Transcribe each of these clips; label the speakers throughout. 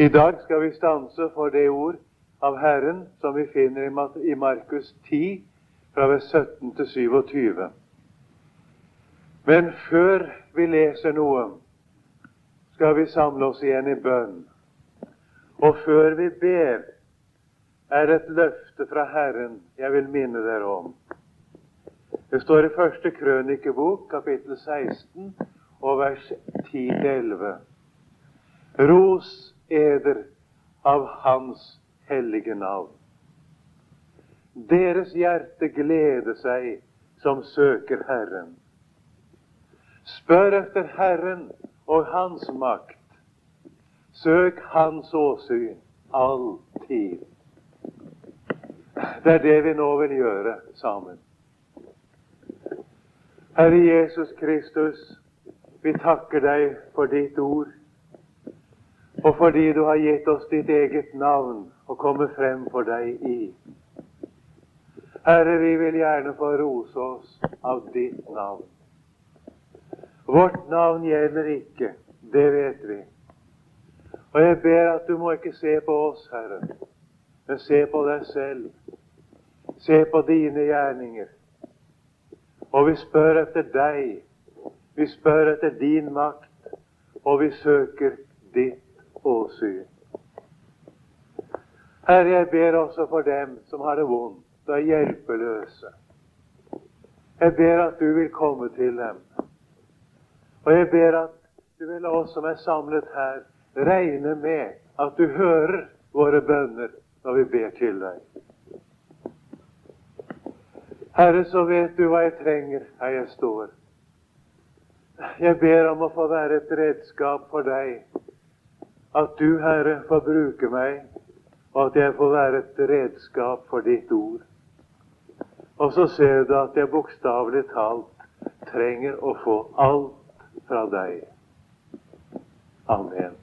Speaker 1: I dag skal vi stanse for det ord av Herren som vi finner i Markus 10, fra vers 17 til 27. Men før vi leser noe, skal vi samle oss igjen i bønn. Og før vi ber, er et løfte fra Herren jeg vil minne dere om. Det står i første krønikebok, kapittel 16, og vers 10-11. Ros eder av Hans hellige navn. Deres hjerte gleder seg som søker Herren. Spør etter Herren og Hans makt. Søk Hans åsyn alltid. Det er det vi nå vil gjøre sammen. Herre Jesus Kristus, vi takker deg for ditt ord, og fordi du har gitt oss ditt eget navn å komme frem for deg i. Herre, vi vil gjerne få rose oss av ditt navn. Vårt navn gjelder ikke, det vet vi. Og jeg ber at du må ikke se på oss, Herre, men se på deg selv. Se på dine gjerninger. Og vi spør etter deg. Vi spør etter din makt, og vi søker ditt åsyn. Herre, jeg ber også for dem som har det vondt og er hjelpeløse. Jeg ber at du vil komme til dem. Og jeg ber at du vil oss som er samlet her, regne med at du hører våre bønner når vi ber til deg. Herre, så vet du hva jeg trenger her jeg står. Jeg ber om å få være et redskap for deg. At du, Herre, får bruke meg, og at jeg får være et redskap for ditt ord. Og så ser du at jeg bokstavelig talt trenger å få alt fra deg. Amen.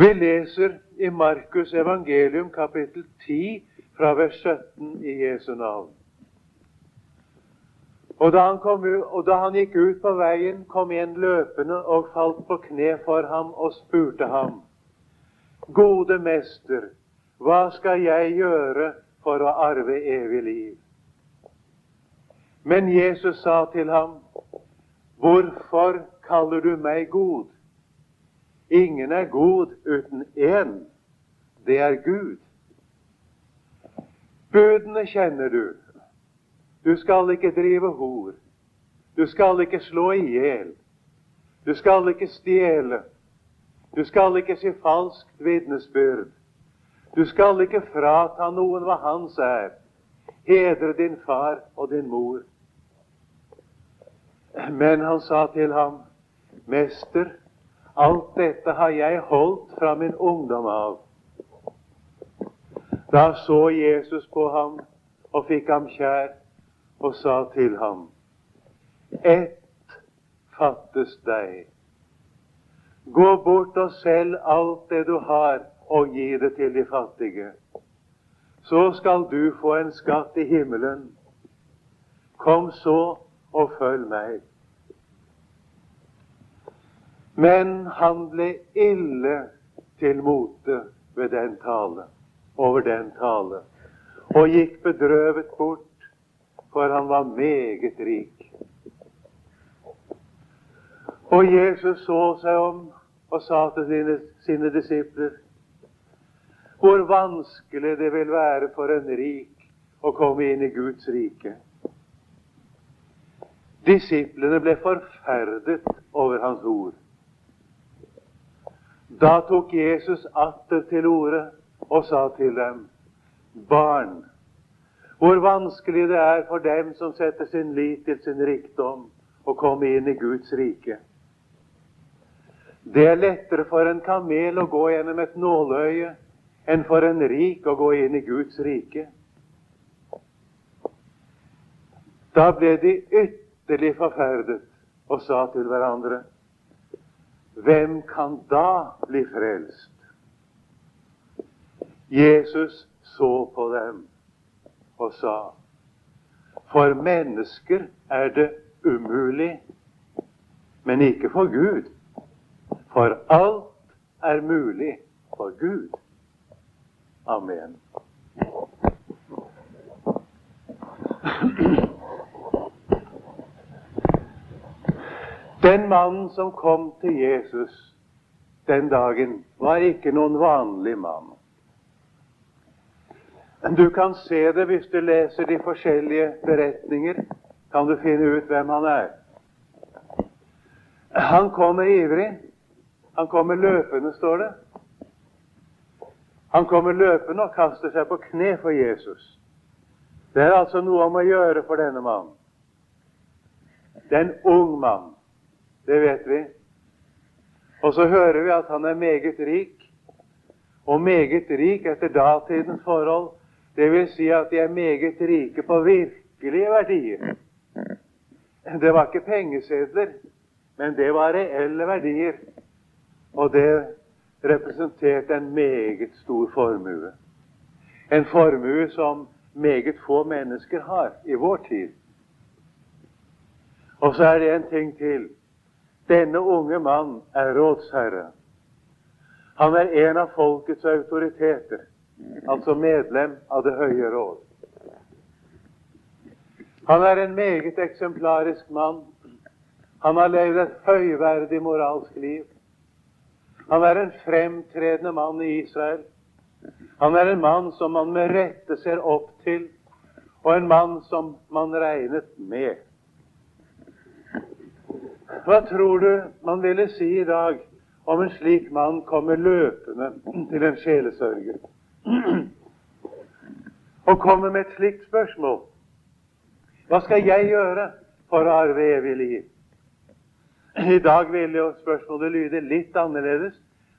Speaker 1: Vi leser i Markus evangelium kapittel 10 fra vers 17 i Jesu navn. Og da, kom, og da, han gikk ut på veien, kom en løpende og falt på kne for ham og spurte ham, Gode mester, hva skal jeg gjøre for å arve evig liv? Men Jesus sa til ham, Hvorfor kaller du meg god? Ingen er god uten én. Det er Gud. Budene kjenner du. Du skal ikke drive hor. Du skal ikke slå i hjel. Du skal ikke stjele. Du skal ikke si falskt vitnesbyrd. Du skal ikke frata noen hva hans er. Hedre din far og din mor. Men han sa til ham, Mester, alt dette har jeg holdt fra min ungdom av. Da så Jesus på ham og fikk ham kjær og sa til ham Ett fattes deg. Gå bort og selg alt det du har, og gi det til de fattige. Så skal du få en skatt i himmelen. Kom så og følg meg. Men han ble ille til mote ved den tale over den tale, og gikk bedrøvet bort, for han var meget rik. Og Jesus så seg om og sa til sine, sine disipler hvor vanskelig det vil være for en rik å komme inn i Guds rike. Disiplene ble forferdet over hans ord. Da tok Jesus atter til orde og sa til dem, barn, hvor vanskelig det er for dem som setter sin lit til sin rikdom, å komme inn i Guds rike. Det er lettere for en kamel å gå gjennom et nåløye enn for en rik å gå inn i Guds rike. Da ble de ytterlig forferdet og sa til hverandre Hvem kan da bli frelst? Jesus så på dem og sa For mennesker er det umulig, men ikke for Gud. For alt er mulig for Gud. Amen. Den mannen som kom til Jesus den dagen, var ikke noen vanlig mann. Du kan se det hvis du leser de forskjellige beretninger. Kan du finne ut hvem han er. Han kommer ivrig. Han kommer løpende, står det. Han kommer løpende og kaster seg på kne for Jesus. Det er altså noe om å gjøre for denne mannen. Det er en ung mann. Det vet vi. Og så hører vi at han er meget rik. Og meget rik etter datidens forhold. Det vil si at de er meget rike på virkelige verdier. Det var ikke pengesedler, men det var reelle verdier. Og det representerte en meget stor formue. En formue som meget få mennesker har i vår tid. Og så er det en ting til. Denne unge mann er rådsherre. Han er en av folkets autoriteter, altså medlem av Det høye råd. Han er en meget eksemplarisk mann. Han har levd et høyverdig moralsk liv. Han er en fremtredende mann i Israel. Han er en mann som man med rette ser opp til, og en mann som man regnet med. Hva tror du man ville si i dag om en slik mann kommer løpende til en sjelesørger og kommer med et slikt spørsmål? Hva skal jeg gjøre for å arve evig liv? I dag vil jo spørsmålet lyde litt annerledes.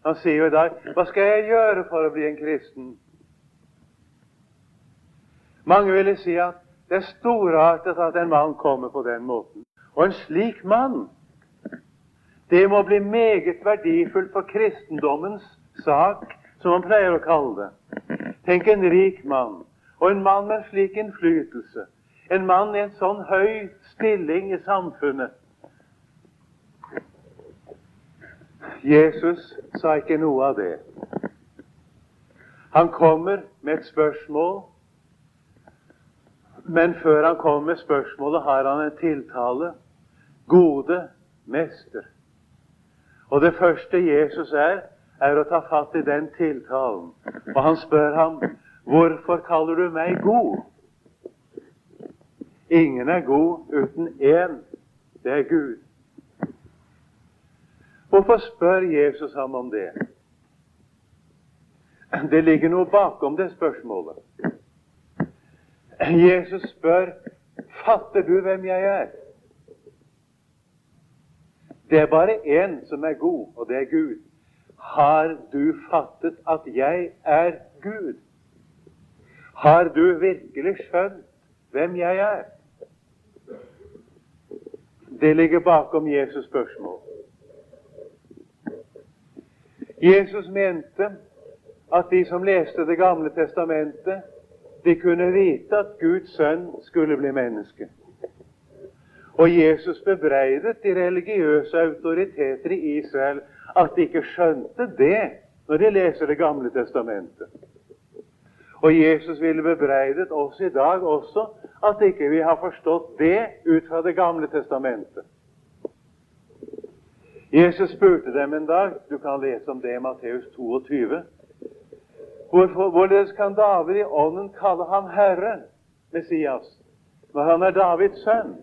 Speaker 1: Han sier jo i dag Hva skal jeg gjøre for å bli en kristen? Mange ville si at det er storartet at en mann kommer på den måten. Og en slik mann det må bli meget verdifullt for kristendommens sak, som man pleier å kalle det. Tenk en rik mann, og en mann med slik innflytelse. En mann i en sånn høy stilling i samfunnet. Jesus sa ikke noe av det. Han kommer med et spørsmål, men før han kommer med spørsmålet, har han en tiltale. Gode mester. Og det første Jesus er, er å ta fatt i den tiltalen. Og han spør ham, 'Hvorfor kaller du meg god?' Ingen er god uten én. Det er Gud. Hvorfor spør Jesus ham om det? Det ligger noe bakom det spørsmålet. Jesus spør, 'Fatter du hvem jeg er?' Det er bare én som er god, og det er Gud. Har du fattet at jeg er Gud? Har du virkelig skjønt hvem jeg er? Det ligger bakom Jesus' spørsmål. Jesus mente at de som leste Det gamle testamentet, de kunne vite at Guds sønn skulle bli menneske. Og Jesus bebreidet de religiøse autoriteter i Israel at de ikke skjønte det når de leser Det gamle testamentet. Og Jesus ville bebreidet oss i dag også at ikke vi har forstått det ut fra Det gamle testamentet. Jesus spurte dem en dag Du kan lese om det i Matteus 22. Hvorfor, hvorledes kan David i ånden kalle ham Herre, Messias, når han er Davids sønn?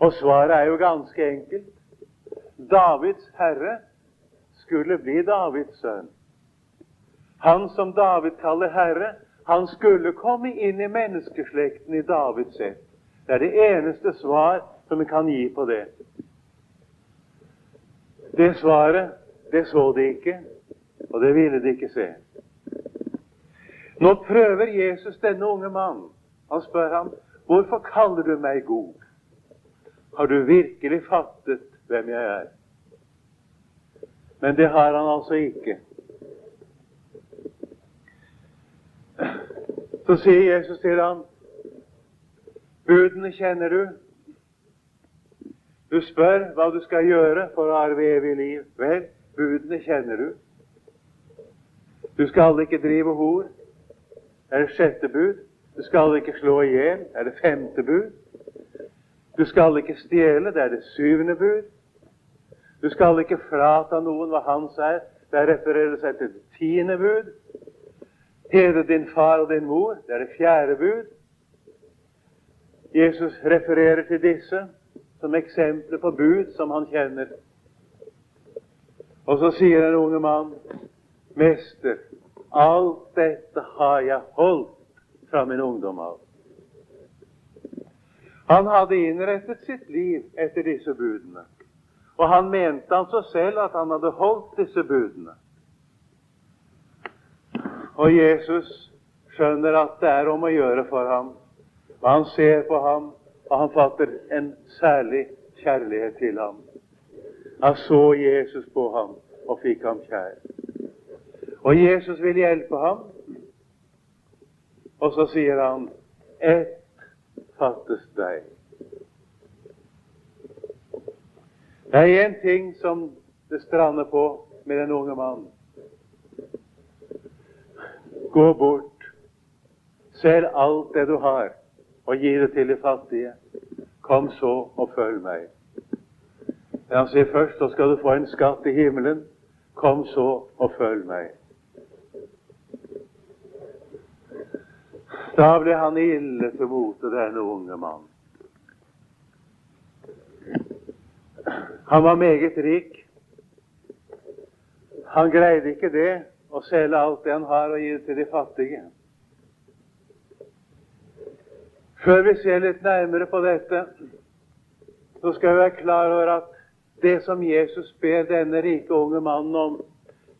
Speaker 1: Og svaret er jo ganske enkelt. Davids herre skulle bli Davids sønn. Han som David kaller herre, han skulle komme inn i menneskeslekten i Davids ett. Det er det eneste svar som vi kan gi på det. Det svaret, det så de ikke, og det ville de ikke se. Nå prøver Jesus denne unge mannen. Han spør ham, 'Hvorfor kaller du meg god?' Har du virkelig fattet hvem jeg er? Men det har han altså ikke. Så sier Jesus til ham, Budene kjenner du. Du spør hva du skal gjøre for å arve evig liv. Vel, budene kjenner du. Du skal ikke drive hor. Er det sjette bud. Du skal ikke slå i hjel. Er det femte bud. Du skal ikke stjele. Det er det syvende bud. Du skal ikke frata noen hva hans er. Der refererer seg til det tiende bud. Hedre din far og din mor. Det er det fjerde bud. Jesus refererer til disse som eksempler på bud som han kjenner. Og så sier den unge mann, 'Mester, alt dette har jeg holdt fra min ungdom av.' Han hadde innrettet sitt liv etter disse budene. Og han mente altså selv at han hadde holdt disse budene. Og Jesus skjønner at det er om å gjøre for ham. Og han ser på ham, og han fatter en særlig kjærlighet til ham. Han så Jesus på ham og fikk ham kjær. Og Jesus vil hjelpe ham. Og så sier han ett fattes deg. Det er én ting som det strander på med den unge mannen. Gå bort, selg alt det du har, og gi det til de fattige. Kom så og følg meg. Han sier først så skal du få en skatt i himmelen. Kom så og følg meg. Da ble han ille til mote, denne unge mannen. Han var meget rik. Han greide ikke det å selge alt det han har, og gi det til de fattige. Før vi ser litt nærmere på dette, så skal vi være klar over at det som Jesus ber denne rike unge mannen om,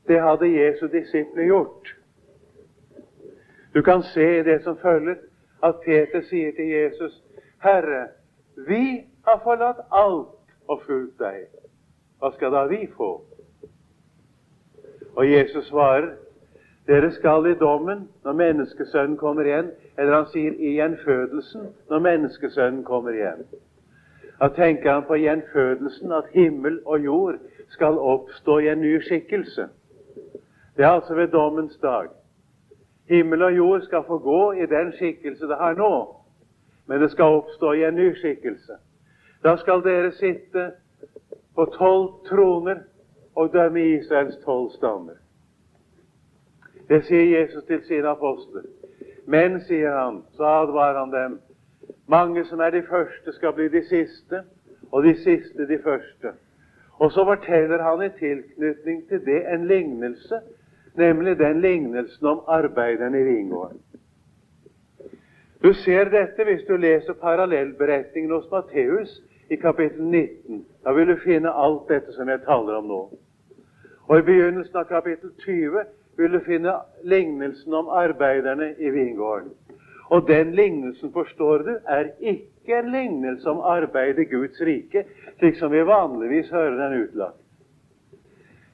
Speaker 1: det hadde Jesu disipler gjort. Du kan se i det som følger, at Peter sier til Jesus, 'Herre, vi har forlatt alt og fulgt deg, hva skal da vi få? Og Jesus svarer, dere skal i dommen når menneskesønnen kommer igjen, eller han sier i gjenfødelsen når menneskesønnen kommer igjen. Da tenker han på gjenfødelsen, at himmel og jord skal oppstå i en ny skikkelse. Det er altså ved dommens dag. Himmel og jord skal få gå i den skikkelse det har nå, men det skal oppstå i en ny skikkelse. Da skal dere sitte på tolv troner og dømme Israels tolv stammer. Det sier Jesus til sine apostler. Men, sier han, så advarer han dem, mange som er de første, skal bli de siste, og de siste de første. Og så forteller han i tilknytning til det en lignelse, nemlig den lignelsen om arbeideren i vingården. Du ser dette hvis du leser parallellberetningen hos Matteus i kapittel 19. Da vil du finne alt dette som jeg taler om nå. Og i begynnelsen av kapittel 20 vil du finne lignelsen om arbeiderne i vingården. Og den lignelsen, forstår du, er ikke en lignelse om arbeid i Guds rike, slik som vi vanligvis hører den utlagt.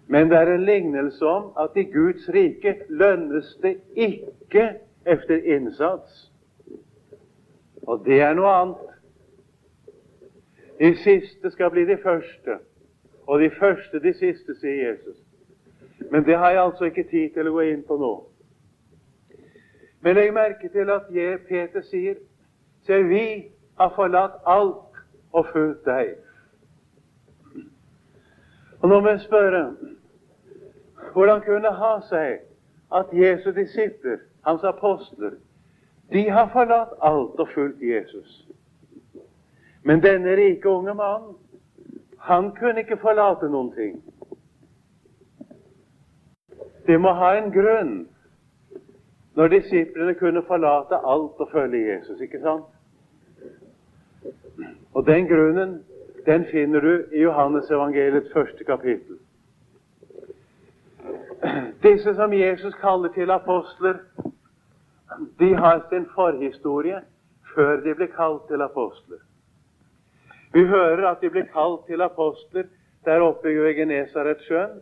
Speaker 1: Men det er en lignelse om at i Guds rike lønnes det ikke efter innsats. Og det er noe annet. De siste skal bli de første, og de første de siste, sier Jesus. Men det har jeg altså ikke tid til å gå inn på nå. Men legg merke til at jeg, Peter sier Se, vi har forlatt alt og fulgt deg. Og nå må jeg spørre hvordan kunne det ha seg at Jesu disipler, hans apostler, de har forlatt alt og fulgt Jesus? Men denne rike unge mannen, han kunne ikke forlate noen ting. Det må ha en grunn når disiplene kunne forlate alt og følge Jesus, ikke sant? Og den grunnen den finner du i Johannes evangeliets første kapittel. Disse som Jesus kaller til apostler, de har sin forhistorie før de ble kalt til apostler. Vi hører at de ble kalt til apostler der oppe ved Genesaretsjøen.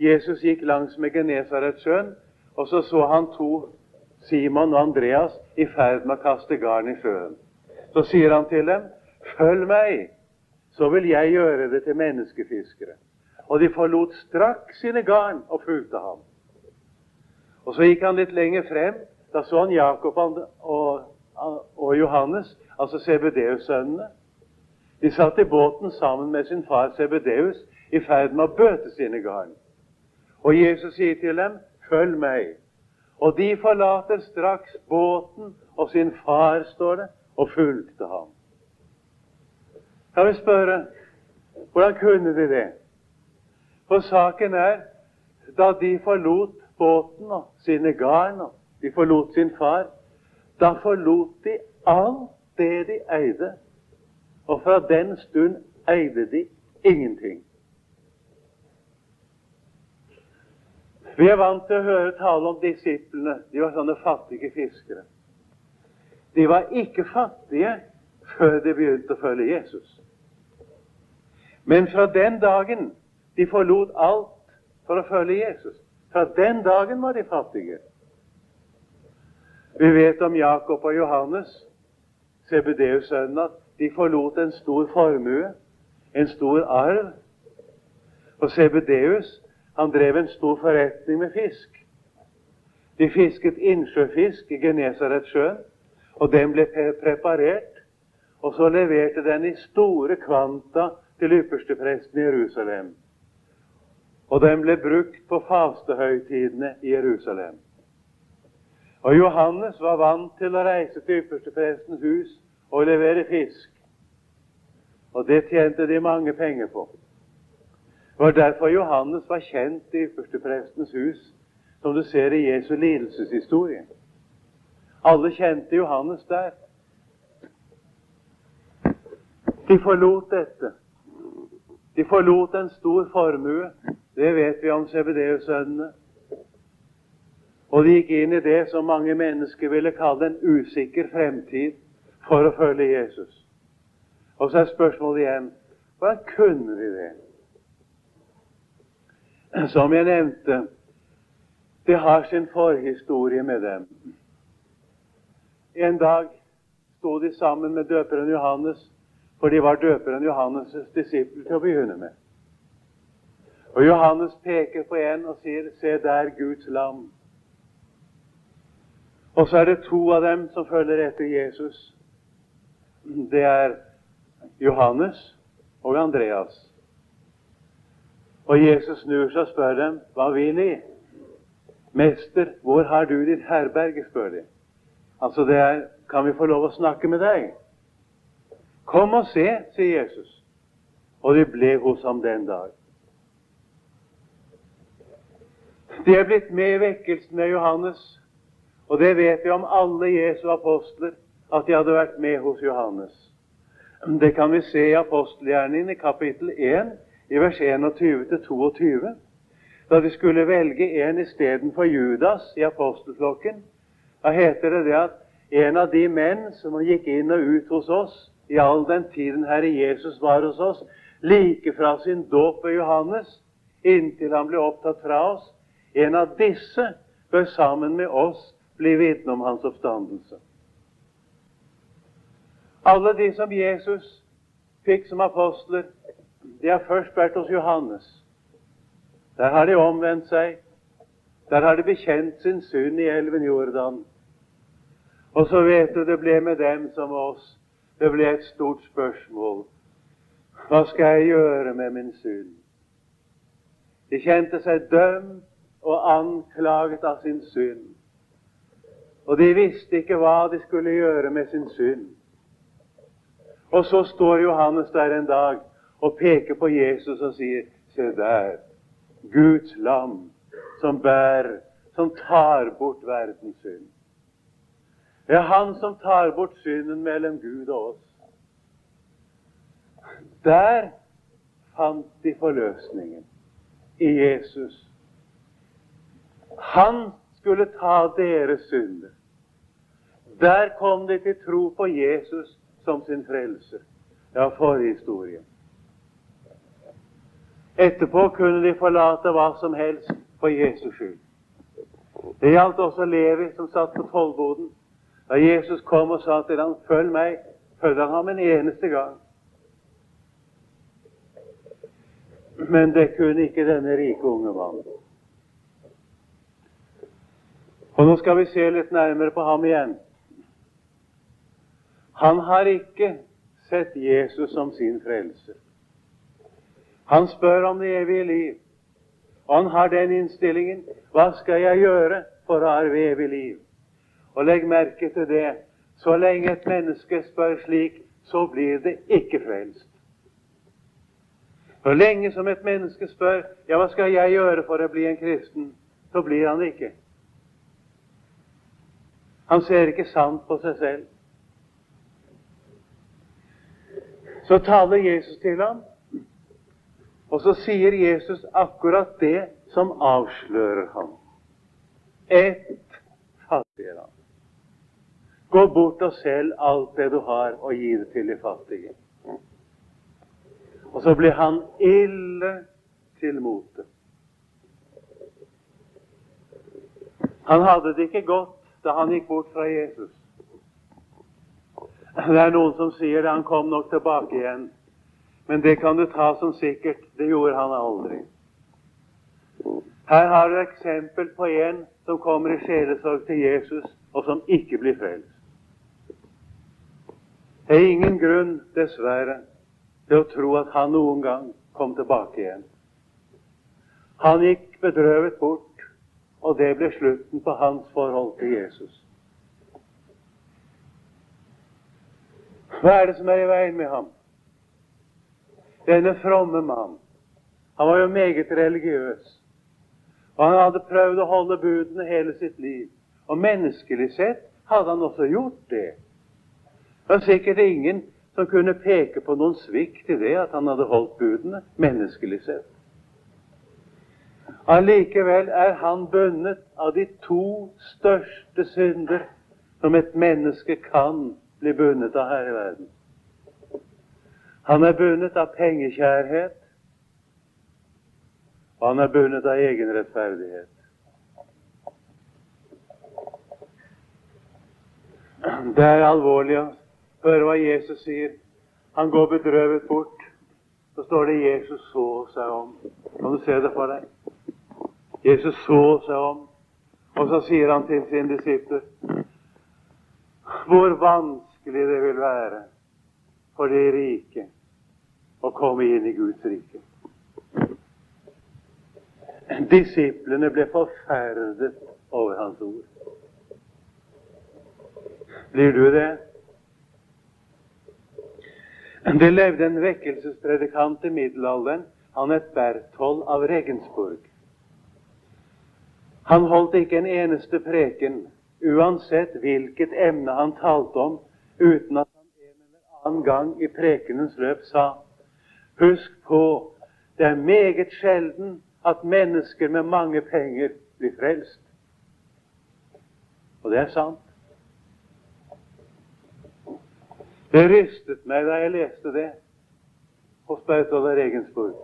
Speaker 1: Jesus gikk langs med Genesaretsjøen, og så så han to, Simon og Andreas, i ferd med å kaste garn i sjøen. Så sier han til dem, 'Følg meg, så vil jeg gjøre det til menneskefiskere. Og de forlot straks sine garn og fulgte ham. Og Så gikk han litt lenger frem. Da så han Jakob og, og Johannes, altså Sebedeus-sønnene. De satt i båten sammen med sin far Sebedeus i ferd med å bøte sine garn. Og Jesus sier til dem, 'Følg meg'. Og de forlater straks båten og sin far, står det, og fulgte ham. Jeg vil spørre hvordan kunne de det? For saken er da de forlot båten og sine garn, og de forlot sin far, da forlot de alt det de eide. Og fra den stund eide de ingenting. Vi er vant til å høre tale om disiplene. De var sånne fattige fiskere. De var ikke fattige før de begynte å følge Jesus. Men fra den dagen de forlot alt for å følge Jesus, fra den dagen var de fattige. Vi vet om Jakob og Johannes, Sebedeus' sønn, at de forlot en stor formue, en stor arv. Og Sebedeus han drev en stor forretning med fisk. De fisket innsjøfisk i Genesaretsjøen, og den ble preparert. Og så leverte den i store kvanta til ypperstepresten i Jerusalem. Og den ble brukt på fastehøytidene i Jerusalem. Og Johannes var vant til å reise til yppersteprestens hus og levere fisk. Og det tjente de mange penger på. Det var derfor Johannes var kjent i førsteprestens hus, som du ser i Jesu lidelseshistorie. Alle kjente Johannes der. De forlot dette. De forlot en stor formue. Det vet vi om CBD-sønnene. Og de gikk inn i det som mange mennesker ville kalle en usikker fremtid for å følge Jesus. Og så er spørsmålet igjen hvordan kunne de det? som jeg nevnte, det har sin forhistorie med dem. En dag sto de sammen med døperen Johannes, for de var døperen Johannes' disipler til å begynne med. Og Johannes peker på en og sier, 'Se der, Guds lam'. Og så er det to av dem som følger etter Jesus. Det er Johannes og Andreas. Og Jesus snur seg og spør dem, 'Hva vil de?' 'Mester, hvor har du ditt herberge?' spør de. Altså det er 'Kan vi få lov å snakke med deg?' 'Kom og se', sier Jesus. Og de ble hos ham den dag. De er blitt med i vekkelsen med Johannes, og det vet vi om alle Jesu apostler, at de hadde vært med hos Johannes. Det kan vi se i apostelgjerningen i kapittel 1 i vers 21-22, da de skulle velge en istedenfor Judas i apostelflokken. Da heter det det at en av de menn som gikk inn og ut hos oss i all den tiden Herre Jesus var hos oss, like fra sin dåp ved Johannes inntil han ble opptatt fra oss, en av disse bør sammen med oss bli vitne om hans oppstandelse. Alle de som Jesus fikk som apostler, de har først vært hos Johannes. Der har de omvendt seg. Der har de bekjent sin synd i elven Jordan. Og så vet du det ble med dem som oss. Det ble et stort spørsmål. Hva skal jeg gjøre med min synd? De kjente seg dømt og anklaget av sin synd. Og de visste ikke hva de skulle gjøre med sin synd. Og så står Johannes der en dag og peker på Jesus og sier, 'Se der, Guds lam som bærer, som tar bort verdens synd.' Det er Han som tar bort synden mellom Gud og oss. Der fant de forløsningen i Jesus. Han skulle ta deres synder. Der kom de til tro på Jesus som sin frelser. Var forhistorien. Etterpå kunne de forlate hva som helst for Jesus skyld. Det gjaldt også Levi, som satt på tollboden. Da Jesus kom og sa til ham 'Følg meg', følger han ham en eneste gang. Men det kunne ikke denne rike unge mannen. Og nå skal vi se litt nærmere på ham igjen. Han har ikke sett Jesus som sin frelser. Han spør om det evige liv. Og han har den innstillingen hva skal jeg gjøre for å arve evig liv? Og legg merke til det. Så lenge et menneske spør slik, så blir det ikke frelst. Så lenge som et menneske spør ja, hva skal jeg gjøre for å bli en kristen, så blir han det ikke. Han ser ikke sant på seg selv. Så taler Jesus til ham, og så sier Jesus akkurat det som avslører ham. Ett fattige land. Gå bort og selg alt det du har, og gi det til de fattige. Og så blir han ille til mote. Han hadde det ikke godt da han gikk bort fra Jesus. Det er noen som sier det, han kom nok tilbake igjen. Men det kan du ta som sikkert. Det gjorde han aldri. Her har du eksempel på en som kommer i sjelesorg til Jesus, og som ikke blir frelst. Det er ingen grunn, dessverre, til å tro at han noen gang kom tilbake igjen. Han gikk bedrøvet bort, og det ble slutten på hans forhold til Jesus. Hva er det som er i veien med ham? Denne fromme mann. Han var jo meget religiøs. Og han hadde prøvd å holde budene hele sitt liv. Og menneskelig sett hadde han også gjort det. Det var sikkert ingen som kunne peke på noen svikt i det at han hadde holdt budene, menneskelig sett. Allikevel er han bundet av de to største synder som et menneske kan bli bundet av her i verden. Han er bundet av pengekjærhet, og han er bundet av egenrettferdighet. Det er alvorlig Hør hva Jesus sier. Han går bedrøvet bort. Så står det Jesus så seg om. Kan du se det for deg? Jesus så seg om, og så sier han til sine disipler hvor vanskelig det vil være for de rike å komme inn i Guds rike. Disiplene ble forferdet over hans ord. Blir du det? Det levde en vekkelsespredikant i middelalderen. Han het Berthold av Regensburg. Han holdt ikke en eneste preken, uansett hvilket emne han talte om, uten at han en eller annen gang i prekenens løp sa Husk på, det er meget sjelden at mennesker med mange penger blir frelst. Og det er sant. Det rystet meg da jeg leste det hos Bertolt Regensburg.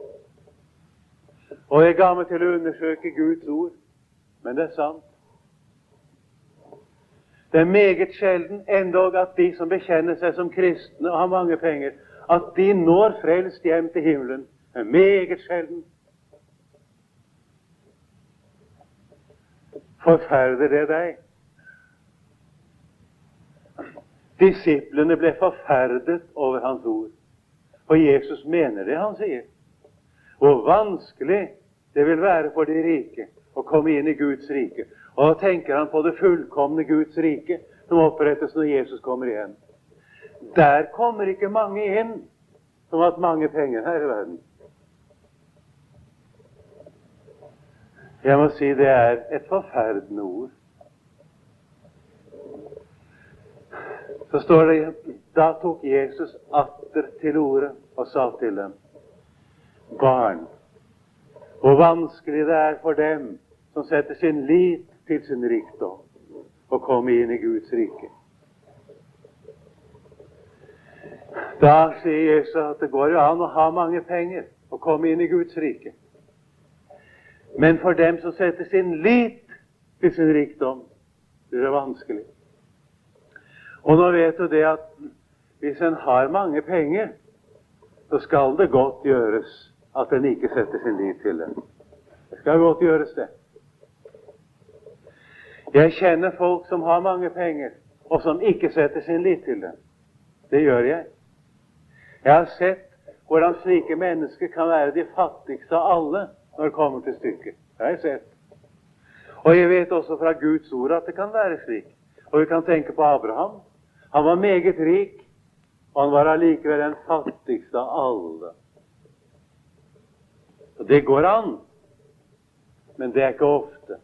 Speaker 1: Og jeg ga meg til å undersøke Guds ord, men det er sant. Det er meget sjelden endog at de som bekjenner seg som kristne og har mange penger, at de når frelst hjem til himmelen. Det er meget sjelden. Forferder det deg? Disiplene ble forferdet over hans ord. For Jesus mener det han sier. Hvor vanskelig det vil være for de rike å komme inn i Guds rike. Og da tenker han på det fullkomne Guds rike som opprettes når Jesus kommer igjen. Der kommer ikke mange inn som har hatt mange penger her i verden. Jeg må si det er et forferdende ord. Så står det da tok Jesus atter til orde og sa til dem Barn, hvor vanskelig det er for dem som setter sin lit til sin rikdom, og komme inn i Guds rike. Da sier Jesus at det går jo an å ha mange penger og komme inn i Guds rike. Men for dem som setter sin lit til sin rikdom, blir det vanskelig. Og nå vet du det at hvis en har mange penger, så skal det godt gjøres at en ikke setter sin lit til den. Det skal godt gjøres, det. Jeg kjenner folk som har mange penger, og som ikke setter sin lit til dem. Det gjør jeg. Jeg har sett hvordan slike mennesker kan være de fattigste av alle når det kommer til stykket. Det har jeg sett. Og jeg vet også fra Guds ord at det kan være slik. Og vi kan tenke på Abraham. Han var meget rik, og han var allikevel den fattigste av alle. Og Det går an, men det er ikke ofte.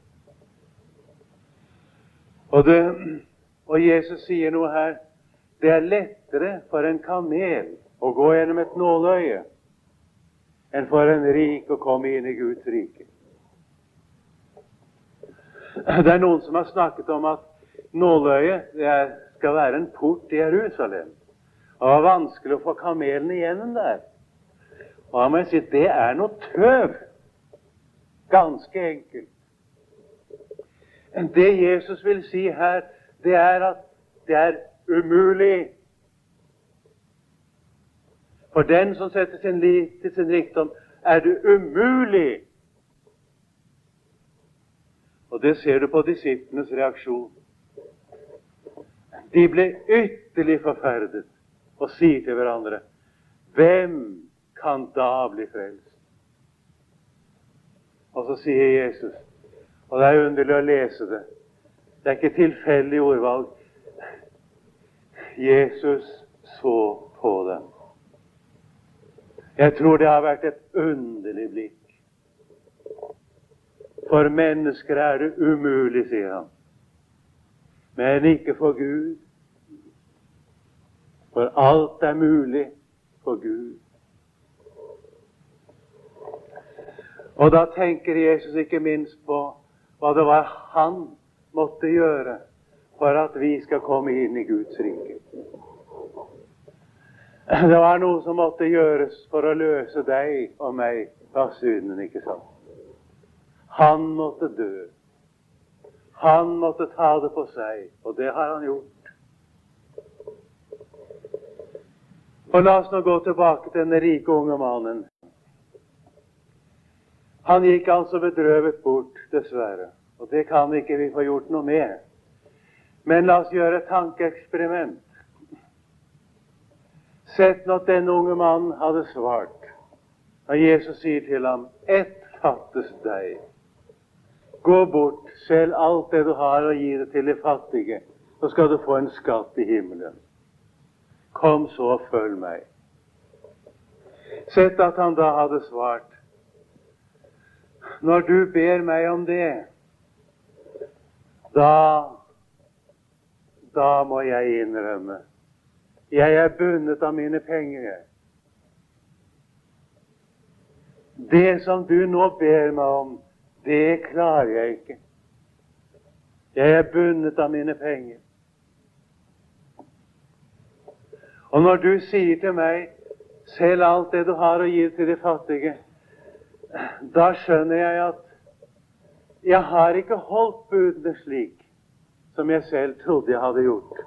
Speaker 1: Og, det, og Jesus sier noe her. Det er lettere for en kamel å gå gjennom et nåløye enn for en rik å komme inn i Guds rike. Det er noen som har snakket om at nåløyet skal være en port til Jerusalem. Og det var vanskelig å få kamelene igjennom der. Og da må jeg si det er noe tøv. Ganske enkelt. Det Jesus vil si her, det er at det er umulig for den som setter sin lit til sin rikdom, er det umulig. Og det ser du på disiplenes reaksjon. De ble ytterlig forferdet og sier til hverandre Hvem kan da bli frelst? Og så sier Jesus, og det er underlig å lese det Det er ikke tilfeldig ordvalg. Jesus så på dem. Jeg tror det har vært et underlig blikk. For mennesker er det umulig, sier han. Men ikke for Gud. For alt er mulig for Gud. Og da tenker Jesus ikke minst på hva det var han måtte gjøre for at vi skal komme inn i Guds rike. Det var noe som måtte gjøres for å løse deg og meg fra synden, ikke sant? Han måtte dø. Han måtte ta det på seg, og det har han gjort. Og La oss nå gå tilbake til den rike unge mannen. Han gikk altså bedrøvet bort, dessverre. Og det kan ikke vi få gjort noe med. Men la oss gjøre et tankeeksperiment. Sett nå at denne unge mannen hadde svart. Og Jesus sier til ham, ett fattes deg. Gå bort, selg alt det du har, og gi det til de fattige. Så skal du få en skatt i himmelen. Kom så og følg meg. Sett at han da hadde svart. Når du ber meg om det, da da må jeg innrømme jeg er bundet av mine penger. Det som du nå ber meg om, det klarer jeg ikke. Jeg er bundet av mine penger. Og når du sier til meg 'selg alt det du har, og gi til de fattige', da skjønner jeg at jeg har ikke holdt budene slik som jeg selv trodde jeg hadde gjort.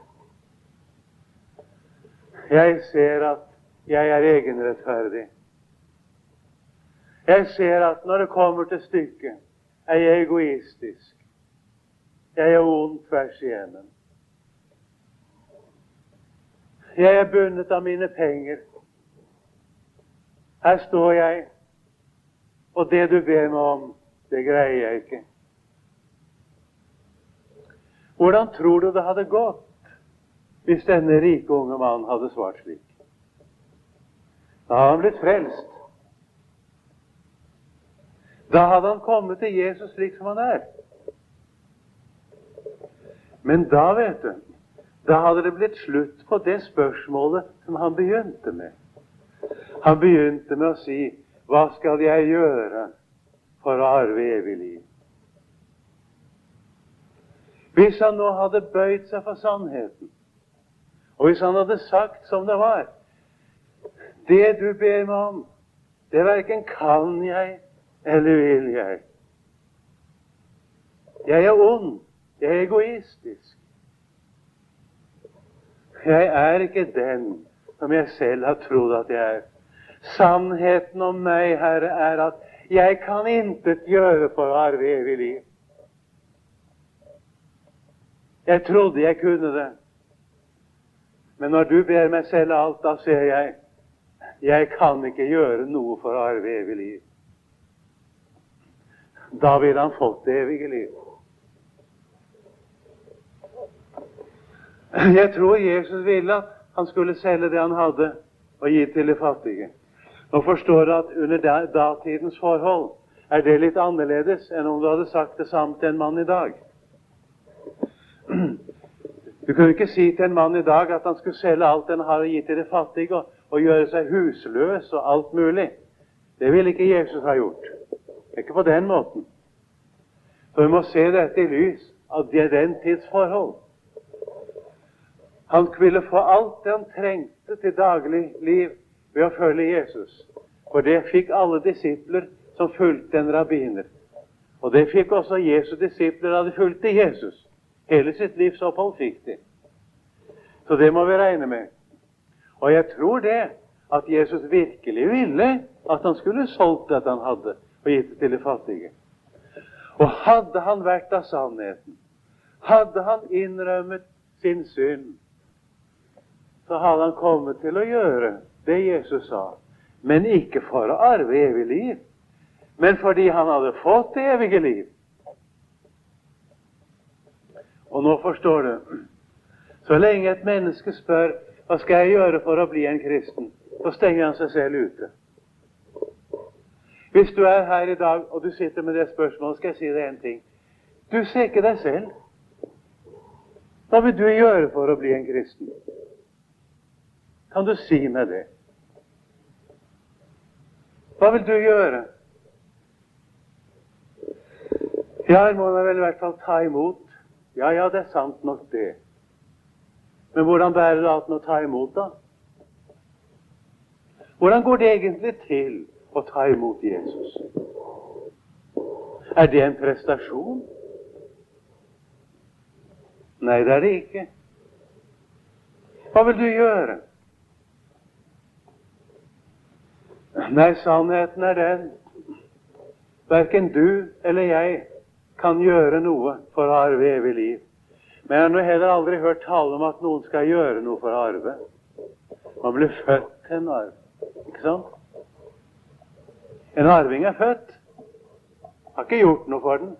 Speaker 1: Jeg ser at jeg er egenrettferdig. Jeg ser at når det kommer til stykket, er jeg egoistisk. Jeg er ond tvers igjennom. Jeg er bundet av mine penger. Her står jeg, og det du ber meg om, det greier jeg ikke. Hvordan tror du det hadde gått hvis denne rike unge mannen hadde svart slik. Da hadde han blitt frelst. Da hadde han kommet til Jesus slik som han er. Men da, vet du, da hadde det blitt slutt på det spørsmålet som han begynte med. Han begynte med å si, 'Hva skal jeg gjøre for å arve evig liv?' Hvis han nå hadde bøyd seg for sannheten, og hvis han hadde sagt som det var Det du ber meg om, det verken kan jeg eller vil jeg. Jeg er ond. Jeg er egoistisk. Jeg er ikke den som jeg selv har trodd at jeg er. Sannheten om meg, Herre, er at jeg kan intet gjøre for å arve evig liv. Jeg trodde jeg kunne det. Men når du ber meg selge alt, da ser jeg jeg kan ikke gjøre noe for å arve evig liv. Da ville han fått det evige liv. Jeg tror Jesus ville at han skulle selge det han hadde, og gi til de fattige. Nå forstår at under datidens forhold er det litt annerledes enn om du hadde sagt det samme til en mann i dag. Du kunne ikke si til en mann i dag at han skulle selge alt han har og gi til de fattige, og, og gjøre seg husløs og alt mulig. Det ville ikke Jesus ha gjort. Ikke på den måten. For vi må se dette i lys av det den tids forhold. Han ville få alt det han trengte til daglig liv ved å følge Jesus. For det fikk alle disipler som fulgte en rabbiner. Og det fikk også Jesu disipler da de fulgte Jesus. Hele sitt livsopphold fikk de. Så det må vi regne med. Og jeg tror det at Jesus virkelig ville at han skulle solgt det han hadde, og gitt det til de fattige. Og hadde han vært av sannheten, hadde han innrømmet sin synd, så hadde han kommet til å gjøre det Jesus sa. Men ikke for å arve evig liv, men fordi han hadde fått det evige liv. Og nå forstår du Så lenge et menneske spør hva skal jeg gjøre for å bli en kristen, så stenger han seg selv ute. Hvis du er her i dag og du sitter med det spørsmålet, skal jeg si deg en ting. Du ser ikke deg selv. Hva vil du gjøre for å bli en kristen? Kan du si meg det? Hva vil du gjøre? Ja, en må vel i hvert fall ta imot. Ja, ja, det er sant nok, det. Men hvordan bærer det an å ta imot, da? Hvordan går det egentlig til å ta imot Jesus? Er det en prestasjon? Nei, det er det ikke. Hva vil du gjøre? Nei, sannheten er den verken du eller jeg kan gjøre noe for å arve evig liv. Men jeg har heller aldri hørt tale om at noen skal gjøre noe for å arve. Man blir født til en arv. Ikke sant? En arving er født. Har ikke gjort noe for den.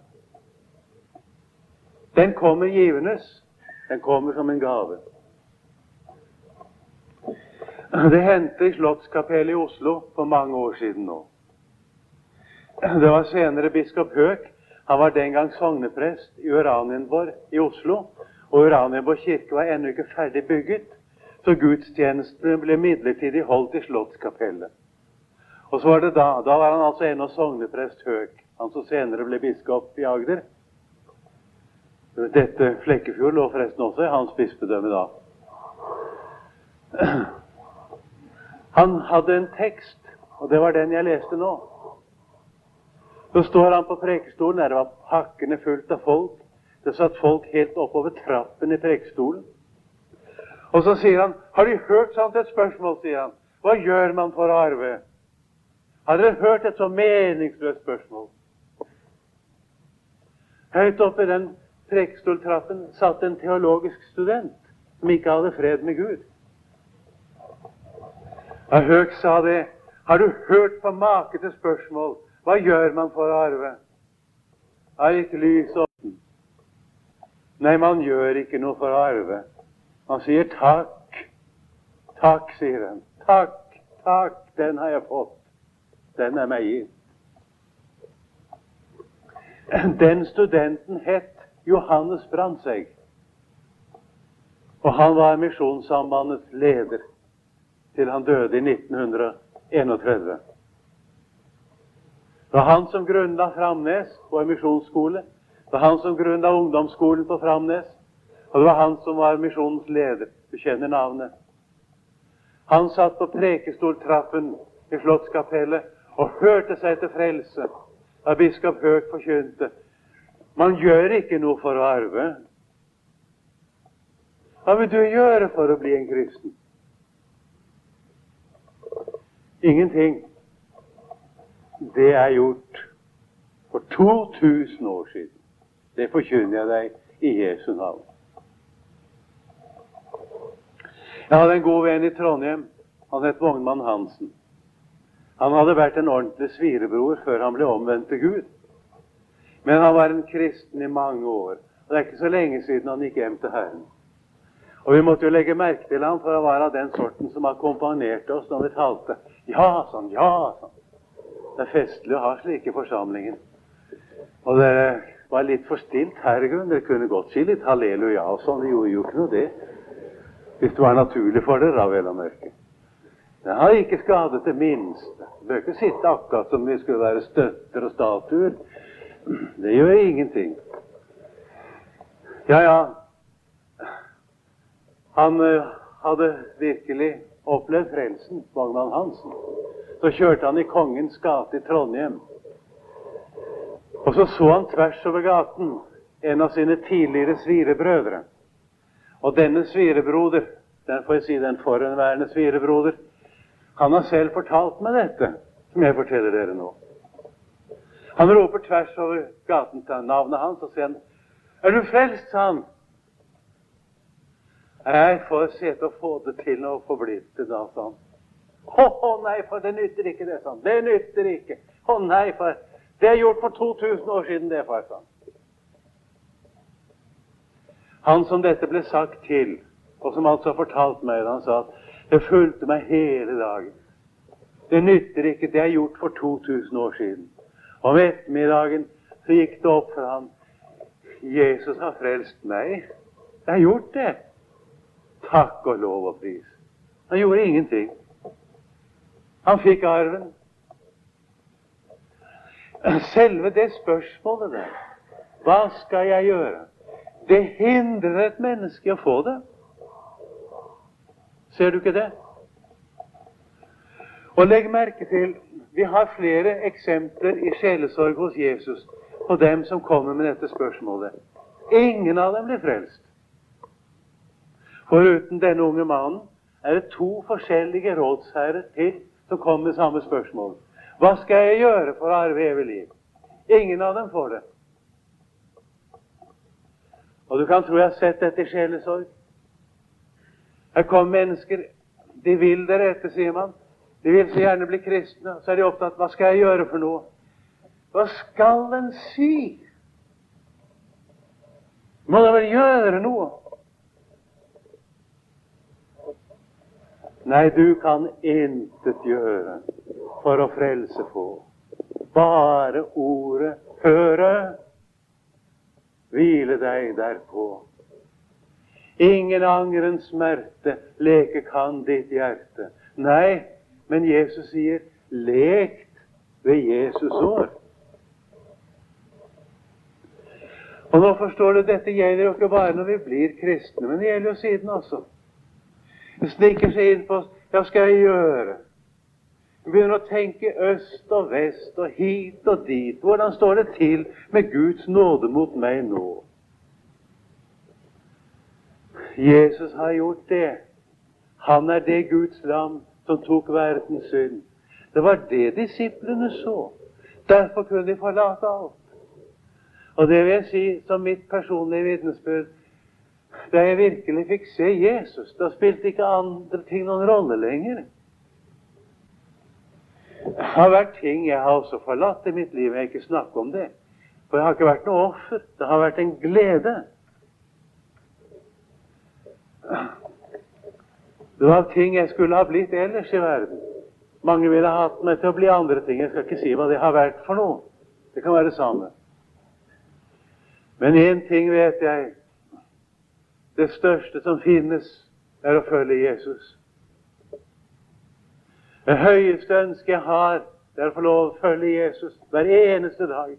Speaker 1: Den kommer givendes. Den kommer som en gave. Det hendte i Slottskapellet i Oslo for mange år siden nå. Det var senere biskop Høek. Han var den gang sogneprest i Uranienborg i Oslo. Og Uranienborg kirke var ennå ikke ferdig bygget, så gudstjenestene ble midlertidig holdt i Slottskapellet. Og så var det da, da var han altså ennå sogneprest Høek, han som senere ble biskop i Agder. Dette Flekkefjord lå forresten også i hans bispedømme da. Han hadde en tekst, og det var den jeg leste nå. Så står han på prekestolen, der det var pakkende fullt av folk. Det satt folk helt oppover trappen i prekestolen. Og så sier han, 'Har De hørt sånt et spørsmål?' sier han. 'Hva gjør man for å arve?' Har dere hørt et så meningsløst spørsmål? Høyt oppe i den prekestoltrappen satt en teologisk student som ikke hadde fred med Gud. Da Høg sa det, har du hørt på make til spørsmål? Hva gjør man for å arve? Er ikke lys åpen? Nei, man gjør ikke noe for å arve. Man sier takk. Takk, sier han. Takk, takk, den har jeg fått. Den er meg gitt. Den studenten het Johannes Brandtzæg. Og han var Misjonssambandets leder til han døde i 1931. Det var han som grunnla Framnes på en misjonsskole. Det var han som grunnla ungdomsskolen på Framnes. Og det var han som var misjonens leder. Du kjenner navnet. Han satt på prekestoltrappen i Slottskapellet og hørte seg til frelse da biskop Høeg forkynte. Man gjør ikke noe for å arve. Hva vil du gjøre for å bli en kristen?
Speaker 2: Ingenting. Det er gjort for 2000 år siden. Det forkynner jeg deg i Jesu navn. Jeg hadde en god venn i Trondheim. Han het Vognmann Hansen. Han hadde vært en ordentlig svirebror før han ble omvendt til Gud. Men han var en kristen i mange år. Og det er ikke så lenge siden han gikk hjem til Herren. Og vi måtte jo legge merke til ham, for han var av den sorten som akkompagnerte oss når vi talte. Ja, sånn, ja, sånn. Det er festlig å ha slike forsamlinger. Og dere var litt for stilt her i grunnen. Dere kunne godt si litt halleluja og sånn. Det gjorde jo ikke noe, det. Hvis det var naturlig for dere, da, vel å merke. Det har ikke skadet det minste. Du bør ikke sitte akkurat som vi skulle være støtter og statuer. Det gjør ingenting. Ja, ja. Han uh, hadde virkelig opplevd frelsen, Magnan Hansen. Så kjørte han i Kongens gate i Trondheim. Og så så han tvers over gaten en av sine tidligere svirebrødre. Og denne svirebroder, den får jeg si den forhenværende svirebroder, han har selv fortalt meg dette, som jeg forteller dere nå. Han roper tvers over gaten til navnet hans og sier han, 'Er du frelst?' sa han. Jeg får se til å få det til få blitt det, da, sa han. Å, nei, for det nytter ikke, det, sa han. Det nytter ikke. Å nei, for det er gjort for 2000 år siden, det, far, sa han. Han som dette ble sagt til, og som altså har fortalt meg det, han sa at det fulgte meg hele dagen. Det nytter ikke, det er gjort for 2000 år siden. Om ettermiddagen så gikk det opp for ham Jesus har frelst meg. Jeg har gjort det. Takk og lov og pris. Han gjorde ingenting. Han fikk arven. Selve det spørsmålet der Hva skal jeg gjøre? Det hindrer et menneske å få det. Ser du ikke det? Og legg merke til vi har flere eksempler i sjelesorg hos Jesus på dem som kommer med dette spørsmålet. Ingen av dem blir frelst. Foruten denne unge mannen er det to forskjellige rådsherrer til som kommer med samme spørsmål. Hva skal jeg gjøre for å arve evig liv? Ingen av dem får det. Og du kan tro jeg har sett dette i sjelesorg. Her kommer mennesker. De vil det rette, sier man. De vil så gjerne bli kristne. Så er de opptatt hva skal jeg gjøre for noe? Hva skal en si? Må da vel gjøre noe? Nei, du kan intet gjøre for å frelse få. Bare ordet høre, hvile deg derpå. Ingen angrens smerte leke kan ditt hjerte. Nei, men Jesus sier 'lekt ved Jesus år'. Og nå forstår du, Dette gjelder jo ikke bare når vi blir kristne, men det gjelder jo siden også. Sniker seg inn på. Hva skal jeg gjøre? Begynner å tenke øst og vest og hit og dit. Hvordan står det til med Guds nåde mot meg nå? Jesus har gjort det. Han er det Guds lam som tok verdens synd. Det var det disiplene så. Derfor kunne de forlate alt. Og det vil jeg si som mitt personlige vitnesbyrd. Da jeg virkelig fikk se Jesus, da spilte ikke andre ting noen rolle lenger. Det har vært ting jeg har også forlatt i mitt liv. Jeg har ikke snakket om det. For jeg har ikke vært noe offer. Det har vært en glede. Det var ting jeg skulle ha blitt ellers i verden. Mange ville ha hatt meg til å bli andre ting. Jeg skal ikke si hva det har vært for noe. Det kan være det samme. Men én ting vet jeg. Det største som finnes, er å følge Jesus. Det høyeste ønsket jeg har, det er å få lov å følge Jesus hver eneste dag.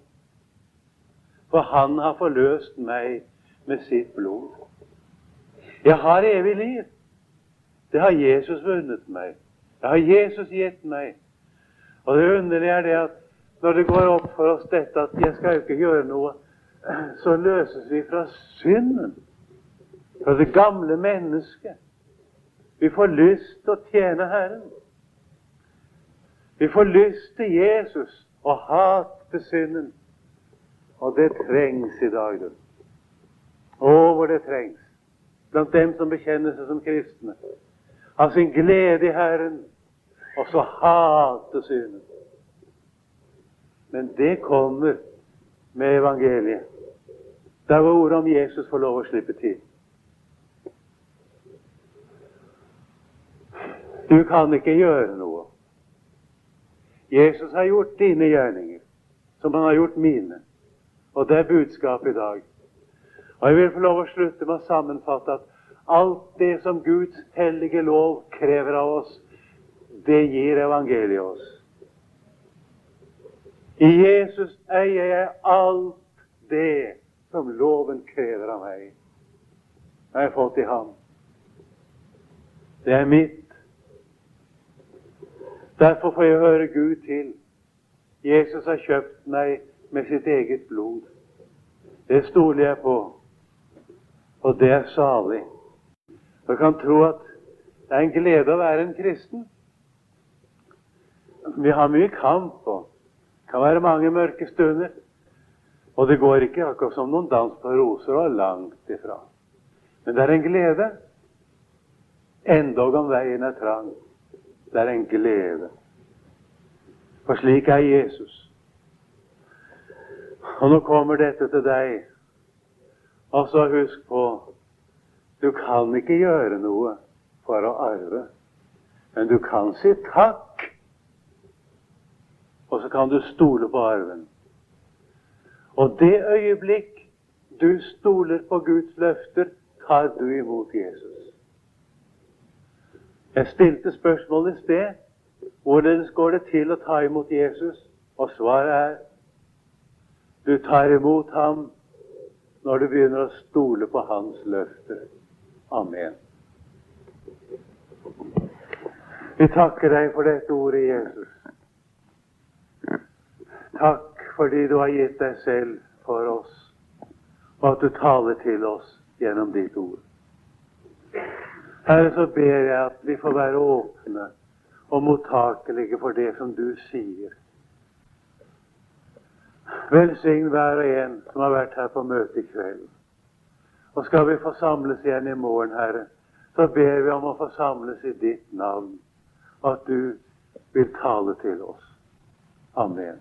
Speaker 2: For han har forløst meg med sitt blod. Jeg har evig liv. Det har Jesus vunnet meg. Det har Jesus gitt meg. Og det underlige er det at når det går opp for oss dette at jeg skal jo ikke gjøre noe så løses vi fra synden, fra det gamle mennesket. Vi får lyst til å tjene Herren. Vi får lyst til Jesus og hat til synden. Og det trengs i dag, du. Å, hvor det trengs. Blant dem som bekjenner seg som kristne. Av sin glede i Herren, og så hate synden. Men det kommer med evangeliet. Der hvor ordet om Jesus får lov å slippe til. Du kan ikke gjøre noe. Jesus har gjort dine gjerninger, som han har gjort mine. Og det er budskapet i dag. Og Jeg vil få lov å slutte med å sammenfatte at alt det som Guds hellige lov krever av oss, det gir evangeliet oss. I Jesus eier jeg alt det som loven krever av meg. Det har jeg fått i ham. Det er mitt. Derfor får jeg høre Gud til. Jesus har kjøpt meg med sitt eget blod. Det stoler jeg på, og det er salig. Jeg kan tro at det er en glede å være en kristen. Vi har mye kamp, og det kan være mange mørke stunder. Og det går ikke akkurat som noen dans på roser, og langt ifra. Men det er en glede, endog om veien er trang. Det er en glede. For slik er Jesus. Og nå kommer dette til deg. Og så husk på du kan ikke gjøre noe for å arve, men du kan si takk. Og så kan du stole på arven. Og det øyeblikk du stoler på Guds løfter, tar du imot Jesus. Jeg stilte spørsmålet i sted hvordan går det til å ta imot Jesus, og svaret er du tar imot ham når du begynner å stole på hans løfter. Amen. Vi takker deg for dette ordet, Jesus. Takk fordi du har gitt deg selv for oss, og at du taler til oss gjennom ditt ord. Herre, så ber jeg at vi får være åpne og mottakelige for det som du sier. Velsign hver og en som har vært her på møte i kveld. Og skal vi få samles igjen i morgen, Herre, så ber vi om å få samles i ditt navn, og at du vil tale til oss. Amen.